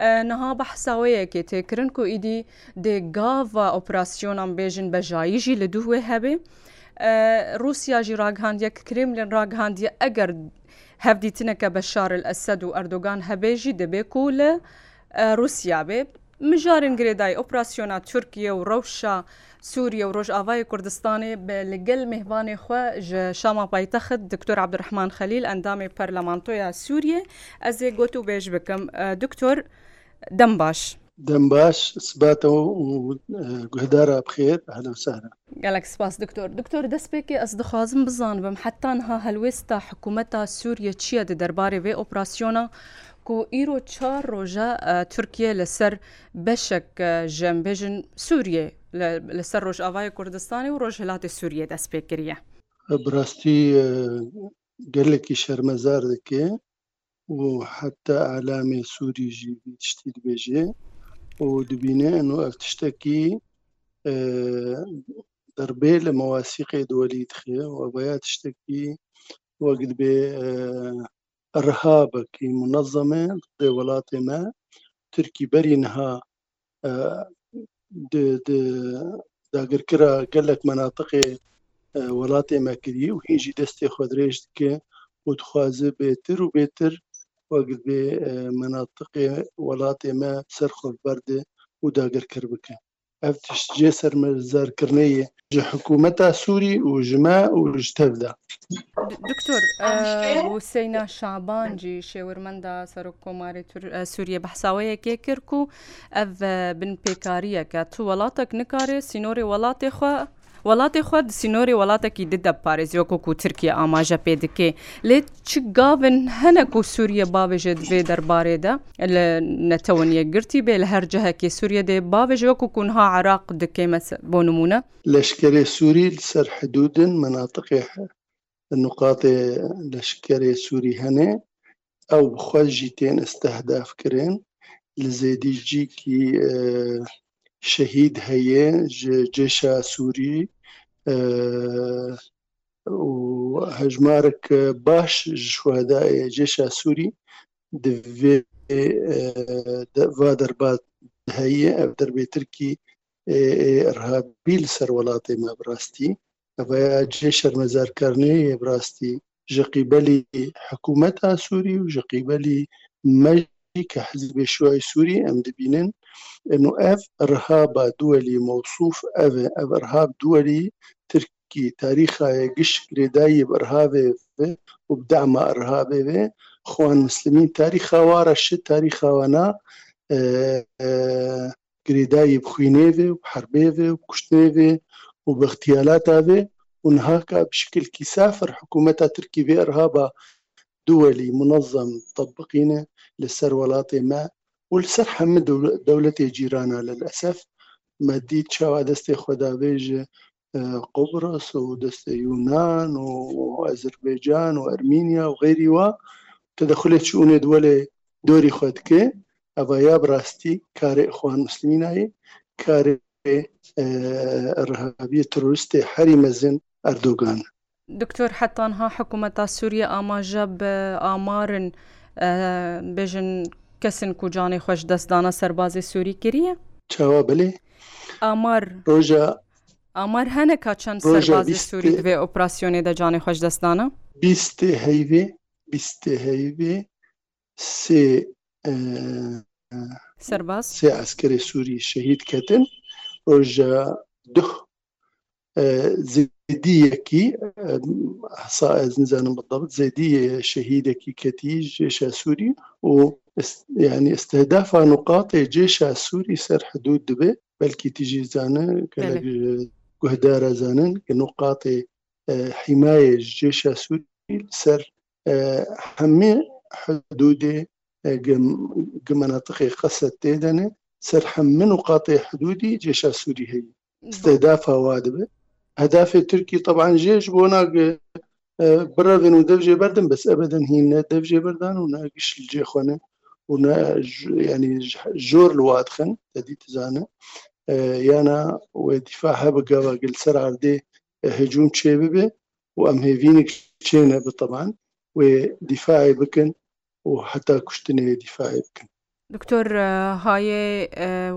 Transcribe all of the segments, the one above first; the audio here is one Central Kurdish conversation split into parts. نەها بە حساوەیەکێ تێکردن و ئیدی دێگاڤە ئۆپراسسیۆنان بێژن بەژاییژی لە دووێ هەبێ رووسیاژی ڕاگهاندیە کرێملێن ڕاگهاندیە ئەگەر هەفدیتنەکە بە شارل ئەسەد و ئەردۆگان هەبێژی دەبێت و لە رووسیا بێ مژارن گرێدای ئۆپراسسیۆنا تورکیە و ڕەوشە سووریە و ڕۆژئاوای کوردستانی لەگەل میهوانێ خو شاما پایتەخت دکتۆر عبدرحمان خەلیل ئەندامی پەرلەمانتۆیە سووریە ئەزێ گوت و بێژ بکەم دکتۆر دەم باش. دەم باش سباتەوە گوهدارا بخێت هەلەسارە گەلک سپاس دکتۆر دکتۆر دەستپێکی ئەس دخوازم بزانم هەتانها هەلوێستا حکوومەتە سووریە چییە دە دەربارەی وێ ئۆپراسسیۆنە و ئیرۆ چار ڕۆژە تورکیە لەسەر بەشێک ژەمبێژن سووریێ لەسەر ڕۆژاوای کوردستانی و ڕۆژ هەلاتی سووریە دەستپێکریە. بڕاستی گەلێکی شەرمەزار دەکێ و حتا ئالامێ سووریژی تشتی دبێژێ و دبینێن و ئەف تشتێکی دەربێ لە مەواسیقی دووەلی تخێ و بەیە تشتێکی وەگت بێ ئەرهابەکی منەظەمێ دێ وڵاتێمە ترکی بەرینها داگرکرا گەلک مناتقێ وڵاتێمە کردی و هیچی دەستی خۆدرێژ دکە و دخوازە بێتر و بێتر وەگەر بێ مناتقێ وڵاتێ مە سەر خۆبەردێ و داگەرکرد بکەن ئەف تشتجێ سەرمەزارکردنەیە ji hikûmeta Sûî û ji me û ji tevda. Doktor Hûseyna Şaban jî şêwirmenda Serokkomarê Sûriye behsaweyekê kir ku ev bin pêkariyeke tu welatek nikare sînorê welatê xwe وڵاتی خود سینۆری وڵاتێکی ددە پارێزیۆکۆک و ترکیە ئاماژە پێ دکێ لێ چ گاون هەنەک و سووریە باوێژێ دوێ دەربارێدا لە نەتەوەنیە گرتی بێ لە هەرجەهەکی سووریە دێ باوێژوەکو کوونها عراق دکێمە بۆ نمونە لەشکێ سووری سەر حدودن مناتقی نقاطێ لەشکێ سووری هەنێ ئەو بخۆژی تێن ئەستەهداف کرێن لە زێدیجیکی شەهید هەیە جێشا سووری هەژمارك باش شوهداە جێشا سووری دەێ وا دەربات هەیە ئەف دەربێتترکی ڕهابیل سەر وڵاتی مابڕاستی جێ شەرمەزارکارنەیە براستی ژقیبەلی حکوومەت ئاسووری و ژقیبەلی مەژ کە حزبێ شوای سووری ئەم دەبینن ئەف ڕهابە دووەلی مەوسوف ئەێ ئەڤ ڕهاب دووەلی ترکی تاریخایە گشت کرێدایی بەرهاوێ و بدامە ئەرهابێوێ خوان مسلمین تاریخاوارە شت تاریخاوانە گرێدایی بخوینێوێ و حربێوێ و کوشتێوێ و بەختیالاتاوێ اونها کا بشکل کی سافر حکومتا ترکی بێ ئەرهابە دولي منظم مطبقينه لسر ولاطي ما ولسر حمد دولتي جيرانا للأسف ما ديت شاو دستي خدا بيج قبرص ودستي يونان وأذربيجان وأرمينيا وغيري و تدخلت شؤون دولة دوري خود كي أبا يا براستي كاري إخوان مسلمين هاي كاري ارهابي تروریستی حری مزن اردوگان دکتۆر حتانها حکوومەتا سووریە ئاماژە بە ئامارن بێژن کەسن کوجانێ خۆش دەستدانە سەربازی سووری کریە؟ چاوا بلێ؟ ئامار ڕۆژە ئامار هەنەکە چەند سەربازی سووری دوێ ئۆپراسسیۆنێ دەجانێ خۆش دەستانە؟ بیستێ هەیوێ بیستێ هەیوێ سێ سەرباز سێ ئەسکری سووری شەهید کەتن ڕۆژە دو زیدیەکی حسا ئەز نزانم بەڵبت زیدیە شەهیدێکی کەتی جێشە سووری و ینی ئستهدافا نقاطێ جێشە سووری سەر حدود دەبێ بەلکی تیژی زانە کە گوهدارەزانن کە نقاطێ حیمایە جێشە سووری سەر هەمێ حدودێ گمەناتقی قەسە تێدەنێ سەر هەم من و قاتێ حدودی جێشە سووری هەیە استهدافا وا دەبێت هداف تركي طبعا جيش بوناك برافين ودفجي بردن بس ابدا هنا دفجي بردان وناقش الجي خونه ونا يعني جور الوادخن تدي تزانا يانا ودفاع هبقى قل سرعة دي هجوم شيببه وام هيفينك شينا طبعا ودفاعي بكن وحتى كشتني دفاعي بكن دکتۆر هاێ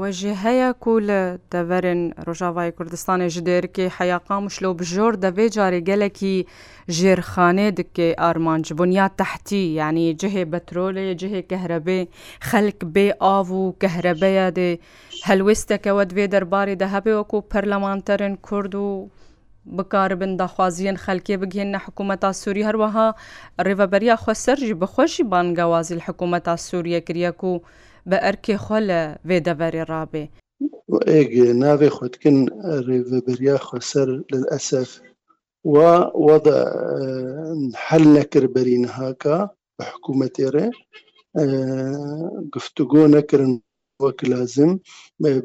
وەژێ هەیە و لە دەڤەرن ڕۆژاوای کوردستانی ji دێرکی حەیاقام شلو بژۆر دەبێ جارێ gelekî jêrxanê dike armanc bunya tehtî yanî cihê petrolê cihê kehrebê xelk bê av û kehrebeya dê helwesteke we divê derbarê de hebe ku perlemanterin Kurd û بکاربن داخوازیان خەلکێ بگێنە حکوومەتا سووری هەروەها ڕێڤەبەریا خۆسەرژی بەخۆشی بانگاوازی حکوومەتا سووریە کریەک و بە ئەرکێ خۆ لە وێدەبەری ڕابێ ناوێ خۆتکن ڕێڤەبەریا خۆسەر لە ئەسف و وەدە هەل نەکرد بەرینهاکە بە حکوومەتێرێ گفتوگۆ نەکردن وەک لازم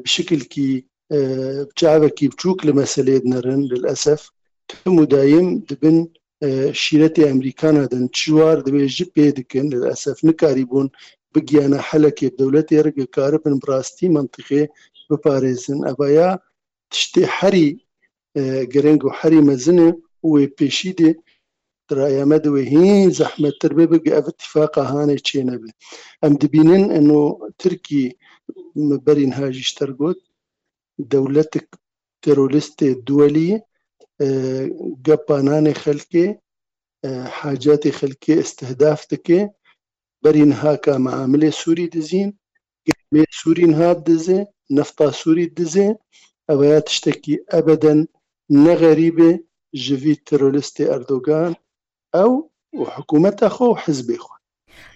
بشکلکی چاوەکی بچووک لە مەسلێت نەرن لەسف کەم ودایم دبن شیرەتی ئەمریکان دەن چوار دەبێژی پێ دکن لەسف نکاری بوون بگیانە حەلەکێ دەولەتی ڕگە کارە بن ڕاستی منتیخێ بپارێزن ئەبیا تشتی حەری گرنگ و حەری مەزنێ وێ پێشی دێ درایەمەد و هین زەحمەتتر بێ بگە ئەف تفاقا هاانێ چێنەبێ ئەم دبینن ئەنۆ ترکی بەرین هاژیشتەر گوت devletik teroristê duelî gepananê xelkê حاجاتê xelkê istihdaf dike berî niha ka meamilê Sûrî dizîn gêmê Sûrî niha dize nefta Sûrî dize ew ya tiştekî ebeden ne xerîbê ji vî teroristê Erdogan ew û hikûmeta xwe û hizbê xwe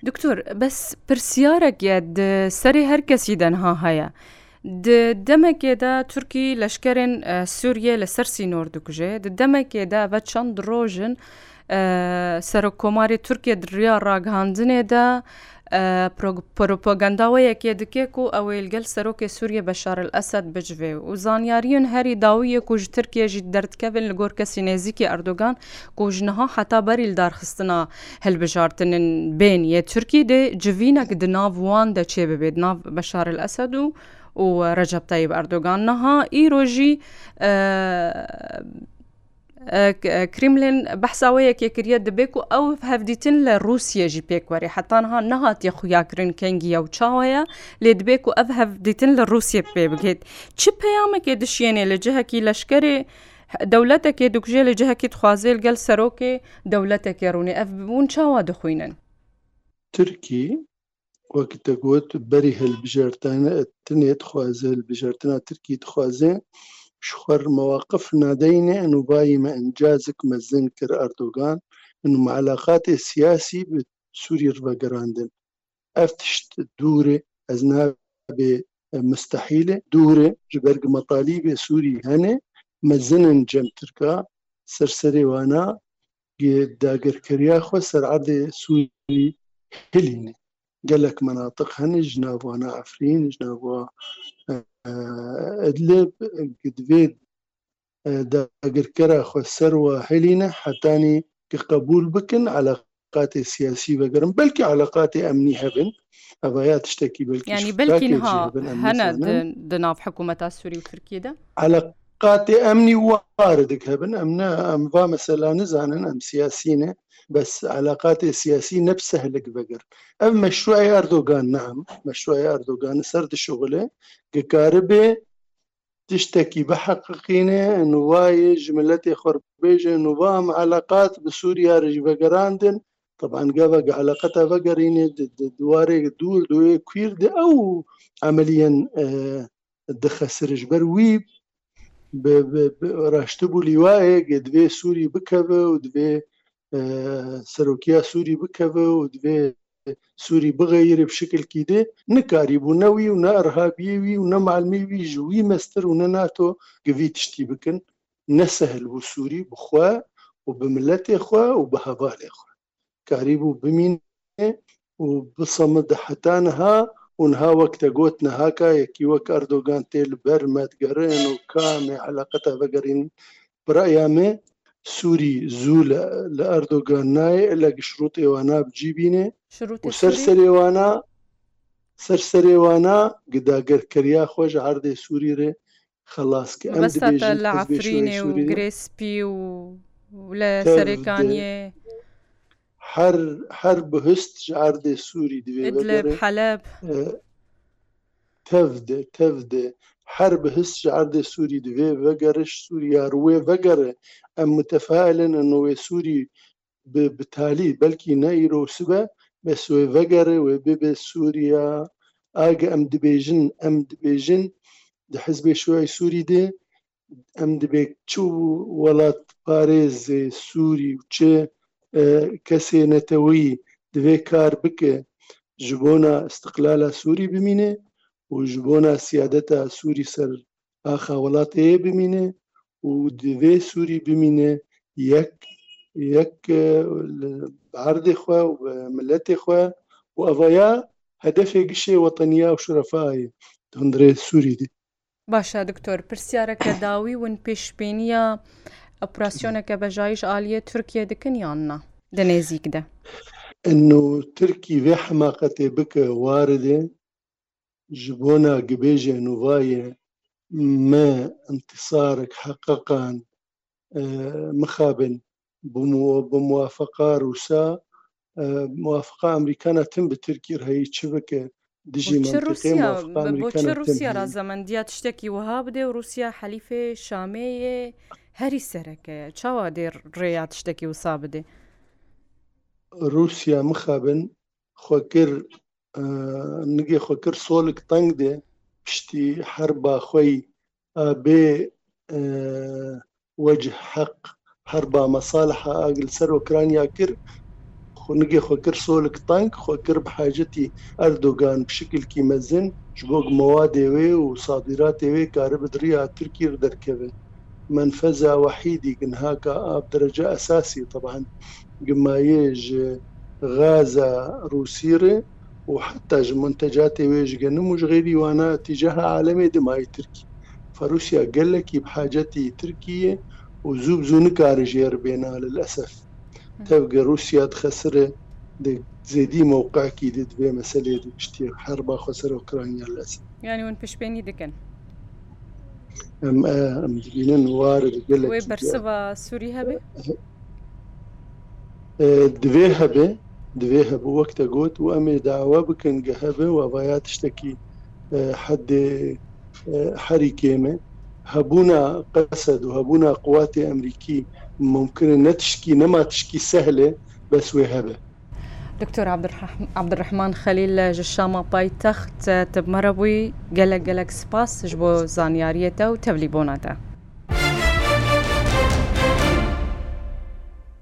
دکتۆر بەس پرسیارێک یاد سەری هەرکەسی دەنها هەیە دەمەکێدا تورکی لەشکرن سووریە لە سەرسی نۆردکوژێ دەمەکێدا بە چەند ڕۆژن سەرۆک کۆماری تورکیا دریا ڕاگەاندنێدا پرۆپۆگەنداوەیەکێ دکێک و ئەوەیلگەل سەرۆکی سووریە بە شارل ئەسد بجوێ و زانیاریون هەری داویە کوژ ترکێژی دەردکەبن لە گۆرکە سینێزیکی ئەردۆگان کوژنەها حتا بەریل دارخستنا هەلبژارتنن بێن یە تورکی دێ جوینەک دناوان دەچێ ببێت ناو بە شارل ئەسد و و ڕەجەبتایی ئەردۆگان نەها ئیرۆژی کرملین بەحساوەیەکێ کردە دەبێت و ئەو هەفدیتن لە رووسێژی پێکوەری حتانها نەهاتیە خویاکردن کەنگی ئەو چاوەیە لێ دەبێت و ئەف هەفدیتن لە رووسێ پێ بگێت چ پەیامەکێ دشێنێ لە جەهەکی لەشکرێ دەولەتێکێ دوکژێ لە جەهەکی خوازێل گەل سەرۆکێ دەولەتێکی ڕوونێ ئەف بوون چاوا دەخوێنن ترکی وەک دەگوت بەری هەلبژێرتانە تنێت خوازە هەلبژێرتنا ترکی دخوازێ شخەر مواقف نادەینێ ئەنوبایی مە ئەنجازك مەزن کرد ئەردۆگان معلاقاتێ سیاسی بە سووری ڕڤەگەراندن ئەف تشت دوورێ ئەز نابێ مستحیلێ دوورێ ji berg مەطالی بێ سووری هەنێ مەزنن جەمترکە سەرسەرێوانا داگەرکەریا خۆ سەرعادێ سووری هلینێ gelek menatik hene jinavana Efrîn jinava Edlib gidvê dagirkera xwe ser ve helîne hetanî ki qebûl bikin alaqatê siyasî vegirin belkî alaqatê emnî hevin evaya tiştekî belkî hene di nav hekumeta Sûî û Tirkiye de قاتێ ئەمنی وارە دکەبن ئەم نه ئەموا مەسەلا نزانن ئەم سیاسینە بەس علااقاتێ سیاسی نەفسە هەلک بەگەر ئەم مەشوای ئاردۆگان نام مەشوای ئاردۆگانە سەر دشغلێ گەکارە بێ تشتێکی بەحققینێ نوایە ژملەتی خۆربێژێ نوام علااقات بە سووریا ڕژ بەگەراندن طبعاگەە علااقەتە بەگەڕینێ دوارێک دوور دوێ کویرد ئەو ئەعملیەن دخە سرژبەر وی ڕشتە بوو لیواەیە دوێ سووری بکەوە و دوێ سەرۆکیا سووری بکەوە و دوێ سووری بغەیرە بشکلکی دێ نکاری بوونەوی و نەڕهابیەوی و نەمالمیوی ژووی مەستەر و نەناتۆ گوی تشتی بکەن نەسەهل بوو سووری بخوا و بملەتێ خوا و بە هەبارێ خوا کاری بوو بمین و بسەمە دەحتانها اونها وەکتە گوت نەهاکایەکی وەک ئەردۆگان تێل بەرمەدگەڕێن و کامێ حلقەتە بەگەرین برایامێ سووری زوو لە ئەردۆگان نایە لە گشروت ئێوانە بجیبینێ سەر سەرێوانە سەر سەرێوانە گداگەرکەریا خۆشە هەردێ سووری رێ خلاصکە ئەم لە عفرینێ و گرێسپی و لە سەرەکانیە هەر هەر بەهست ژاردێ سووری دوێ تەفدێ تەفدێ هەر بەهست ژاردێ سووری دوێ بەگەرش سووری یاروێ بەگەرە ئەم متەفاالەنە نوێ سووری بتالی بەلکی نەئیرۆسبە بە سوێ بەگەرە وێ ببێ سووریا ئاگە ئەم دبێژن ئەم دبێژن دە حزبێ شوای سووری دێ ئەم دەبێت چوو وڵات پارێزێ سووری و چێ کەسێ نەتەوەی دوێ کار بکە ji بۆنا استقلالا سووری بمینێ و ji بۆنا سیادەتا سووری سەر ئاخا وڵات ەیە بمینێ و دوێ سووری بمینێ یەک یەک باردێ خوا و ملەتێ خوا و ئەڤیا هەدەفێ گشێ وەتەنیا و شرەفاایە دەندرێ سووری دی باشە دکتۆر پرسیارەکە داوی ون پێشبێنیە ئەپراسسیۆنەکە بەژایش عالیە تورکیە دکنیاننا دەنێزیک دە ترکی vê hemaqetê bike waridê ji bona gibêje nûvayê me intisarek heqeqan mixabin bi muwafaqa Rûsa muwafaqa Amerîkana tim bi Tirkî rehî çi bike دژی رووسیا ڕازەمەندیات شتێکی وها بدێ و رووسیا حەلیفێ شامەیە هەری سەرەکەیە چاوا دێ ڕێیات شتێکی وسا بدێ رووسیا مخابن خۆکر نگێ خۆکر سۆلک تەنگ دێ پشتی هەر باخۆی بێ وەج حەق هەر با مەساالح ئاگل سەر ئۆکرانیا کرد خونگê xwekir solek xwekir bi hecetî erdogan pişikilkî mezin ji bo mewadê wê û sadîratê wê karı bi diriya Tirkîr derkeve menfeza wehîdî gin haka av derece esasî taban gimayê ji غازا روسیرê و حتا ji منتجatê wê ji genim û ji غêrî wana tîceha alemê dimayî Tirkî Ferûsiya gelekî bi hacetî Tirkiye û zû zû nikare jêr bêna li esef تەوگە رووسات خەسرە زێدی مووقاکی دەبێ مەسلێ پشتی هەر باخۆ سەر ئۆکرانیا لەس یانیون پشپێنی دەکەن ئەمبینن وارە بەرسەوە سووری هەبێ دوێ هەبێ دوێ هەبوو وەکتە گوت و ئەمێ داوا بکەن گە هەبێ و ئەڤایات شتێکی حدێ حەری کێمە هەبوونا قەسەد و هەبوونا قواتی ئەمریکی ممکنە نەتشکی نەما تشکی سەهلێ بەسوێ هەبێ دکتۆر عبدڕحمان خەلیل لە ژشامە پایتەخت تبمەرە بووی گەلە گەلک سپاسش بۆ زانیاریەتە و تەبلی بۆناتە.